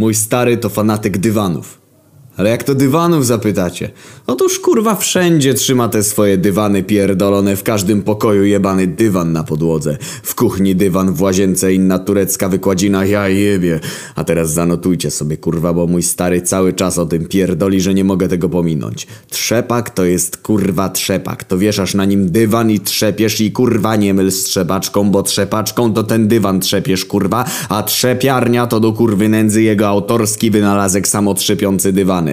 Mój stary to fanatyk dywanów. Ale jak to dywanów zapytacie? Otóż kurwa wszędzie trzyma te swoje dywany pierdolone, w każdym pokoju jebany dywan na podłodze. W kuchni dywan, w łazience inna turecka wykładzina, ja jebie. A teraz zanotujcie sobie kurwa, bo mój stary cały czas o tym pierdoli, że nie mogę tego pominąć. Trzepak to jest kurwa trzepak. To wieszasz na nim dywan i trzepiesz i kurwa nie myl z trzepaczką, bo trzepaczką to ten dywan trzepiesz kurwa, a trzepiarnia to do kurwy nędzy jego autorski wynalazek samotrzepiący dywany.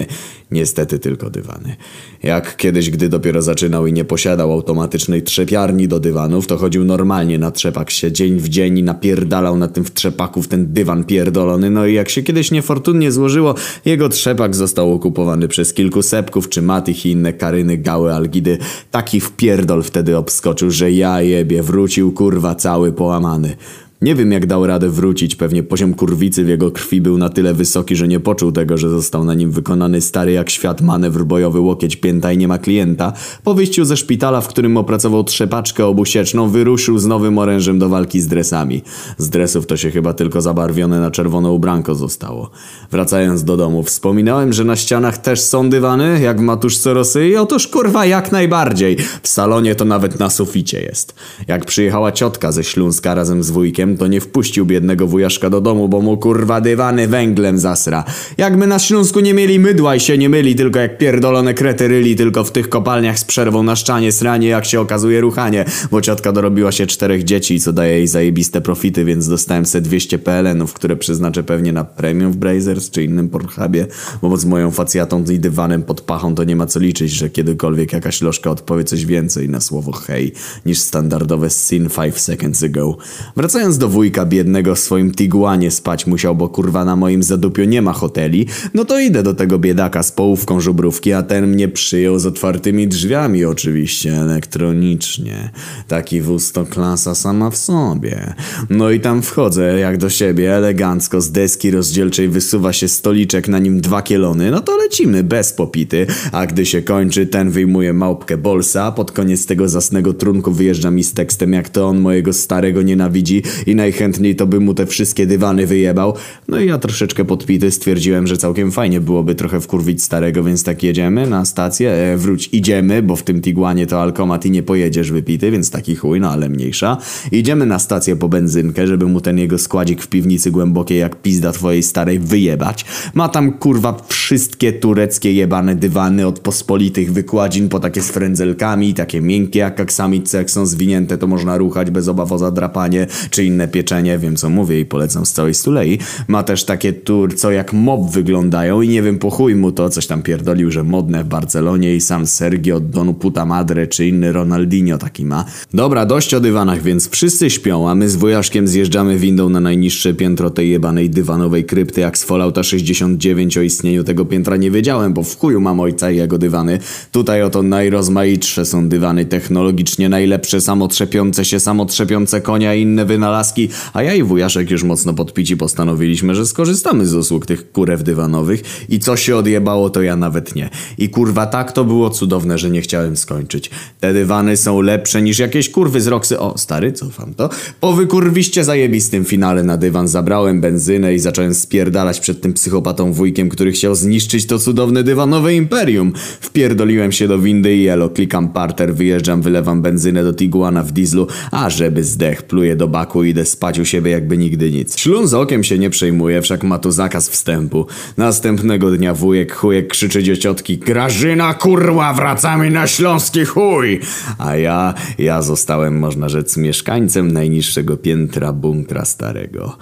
Niestety tylko dywany. Jak kiedyś, gdy dopiero zaczynał i nie posiadał automatycznej trzepiarni do dywanów, to chodził normalnie na trzepak się dzień w dzień i napierdalał na tym w trzepaku w ten dywan pierdolony. No i jak się kiedyś niefortunnie złożyło, jego trzepak został okupowany przez kilku sepków czy matych i inne karyny, gały, algidy. Taki wpierdol wtedy obskoczył, że ja jebie, wrócił kurwa cały połamany. Nie wiem jak dał radę wrócić, pewnie poziom kurwicy w jego krwi był na tyle wysoki, że nie poczuł tego, że został na nim wykonany stary jak świat manewr bojowy łokieć pięta i nie ma klienta. Po wyjściu ze szpitala, w którym opracował trzepaczkę obusieczną, wyruszył z nowym orężem do walki z dresami. Z dresów to się chyba tylko zabarwione na czerwono ubranko zostało. Wracając do domu, wspominałem, że na ścianach też są dywany, jak w matuszce Rosy i otóż kurwa jak najbardziej. W salonie to nawet na suficie jest. Jak przyjechała ciotka ze Śląska razem z wujkiem, to nie wpuścił biednego wujaszka do domu, bo mu kurwa dywany węglem zasra. Jak my na Śląsku nie mieli mydła i się nie myli, tylko jak pierdolone krety ryli, tylko w tych kopalniach z przerwą na szczanie sranie, jak się okazuje ruchanie, bo ciotka dorobiła się czterech dzieci, co daje jej zajebiste profity, więc dostałem se 200 PLN-ów, które przeznaczę pewnie na premium w Brazers czy innym Pornhubie, bo z moją facjatą i dywanem pod pachą to nie ma co liczyć, że kiedykolwiek jakaś lożka odpowie coś więcej na słowo hej, niż standardowe sin 5 seconds ago. Wracając do wujka biednego w swoim Tiguanie spać musiał, bo kurwa na moim zadupiu nie ma hoteli, no to idę do tego biedaka z połówką żubrówki, a ten mnie przyjął z otwartymi drzwiami oczywiście, elektronicznie. Taki wóz to klasa sama w sobie. No i tam wchodzę jak do siebie, elegancko, z deski rozdzielczej wysuwa się stoliczek, na nim dwa kielony, no to lecimy bez popity, a gdy się kończy, ten wyjmuje małpkę bolsa, pod koniec tego zasnego trunku wyjeżdża mi z tekstem, jak to on mojego starego nienawidzi i najchętniej to by mu te wszystkie dywany wyjebał. No i ja troszeczkę podpity stwierdziłem, że całkiem fajnie byłoby trochę wkurwić starego, więc tak jedziemy na stację, e, wróć, idziemy, bo w tym Tiguanie to alkomat i nie pojedziesz wypity, więc taki chuj, no ale mniejsza. Idziemy na stację po benzynkę, żeby mu ten jego składzik w piwnicy głębokiej jak pizda twojej starej wyjebać. Ma tam kurwa wszystkie tureckie jebane dywany od pospolitych wykładzin po takie z frędzelkami, takie miękkie jak aksamice, jak są zwinięte to można ruchać bez obaw o zadrapanie, czy inne pieczenie, wiem co mówię i polecam z całej stulei. Ma też takie tur, co jak mob wyglądają i nie wiem po chuj mu to, coś tam pierdolił, że modne w Barcelonie i sam Sergio Donu Puta Madre czy inny Ronaldinho taki ma. Dobra, dość o dywanach, więc wszyscy śpią, a my z wujaszkiem zjeżdżamy windą na najniższe piętro tej jebanej dywanowej krypty jak z Fallouta 69 o istnieniu tego piętra nie wiedziałem, bo w chuju mam ojca i jego dywany. Tutaj oto najrozmaitsze są dywany technologicznie najlepsze, samotrzepiące się, samotrzepiące konia i inne wynalazki, a ja i wujaszek już mocno podpici postanowiliśmy, że skorzystamy z usług tych kurew dywanowych i co się odjebało to ja nawet nie. I kurwa tak to było cudowne, że nie chciałem skończyć. Te dywany są lepsze niż jakieś kurwy z Roxy. O, stary, cofam to. Po wykurwiście zajebistym finale na dywan zabrałem benzynę i zacząłem spierdalać przed tym psychopatą wujkiem, który chciał zniszczyć to cudowne dywanowe imperium. Wpierdoliłem się do windy i elo, klikam parter, wyjeżdżam, wylewam benzynę do Tiguana w dieslu, a żeby zdech, pluję do baku i idę spać u siebie jakby nigdy nic. Ślun z okiem się nie przejmuje, wszak ma tu zakaz wstępu. Następnego dnia wujek chujek krzyczy do ciotki Grażyna kurła, wracamy na śląski chuj! A ja, ja zostałem, można rzec, mieszkańcem najniższego piętra bunkra starego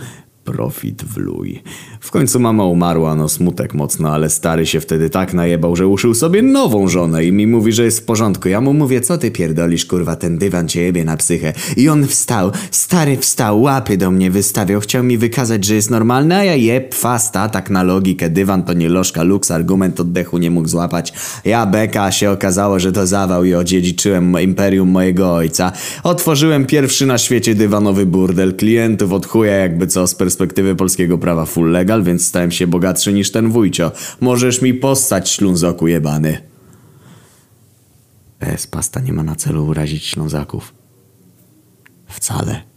profit w luj. W końcu mama umarła, no smutek mocno, ale stary się wtedy tak najebał, że uszył sobie nową żonę i mi mówi, że jest w porządku. Ja mu mówię, co ty pierdolisz, kurwa, ten dywan cię jebie na psychę. I on wstał, stary wstał, łapy do mnie wystawiał, chciał mi wykazać, że jest normalny, a ja jeb, fasta, tak na logikę, dywan to nie lożka, luks, argument oddechu nie mógł złapać. Ja beka, się okazało, że to zawał i odziedziczyłem imperium mojego ojca. Otworzyłem pierwszy na świecie dywanowy burdel, klientów od chuja jakby co z polskiego prawa full legal, więc stałem się bogatszy niż ten wujcio. Możesz mi postać, ślązoku jebany. PS pasta nie ma na celu urazić ślązaków. Wcale.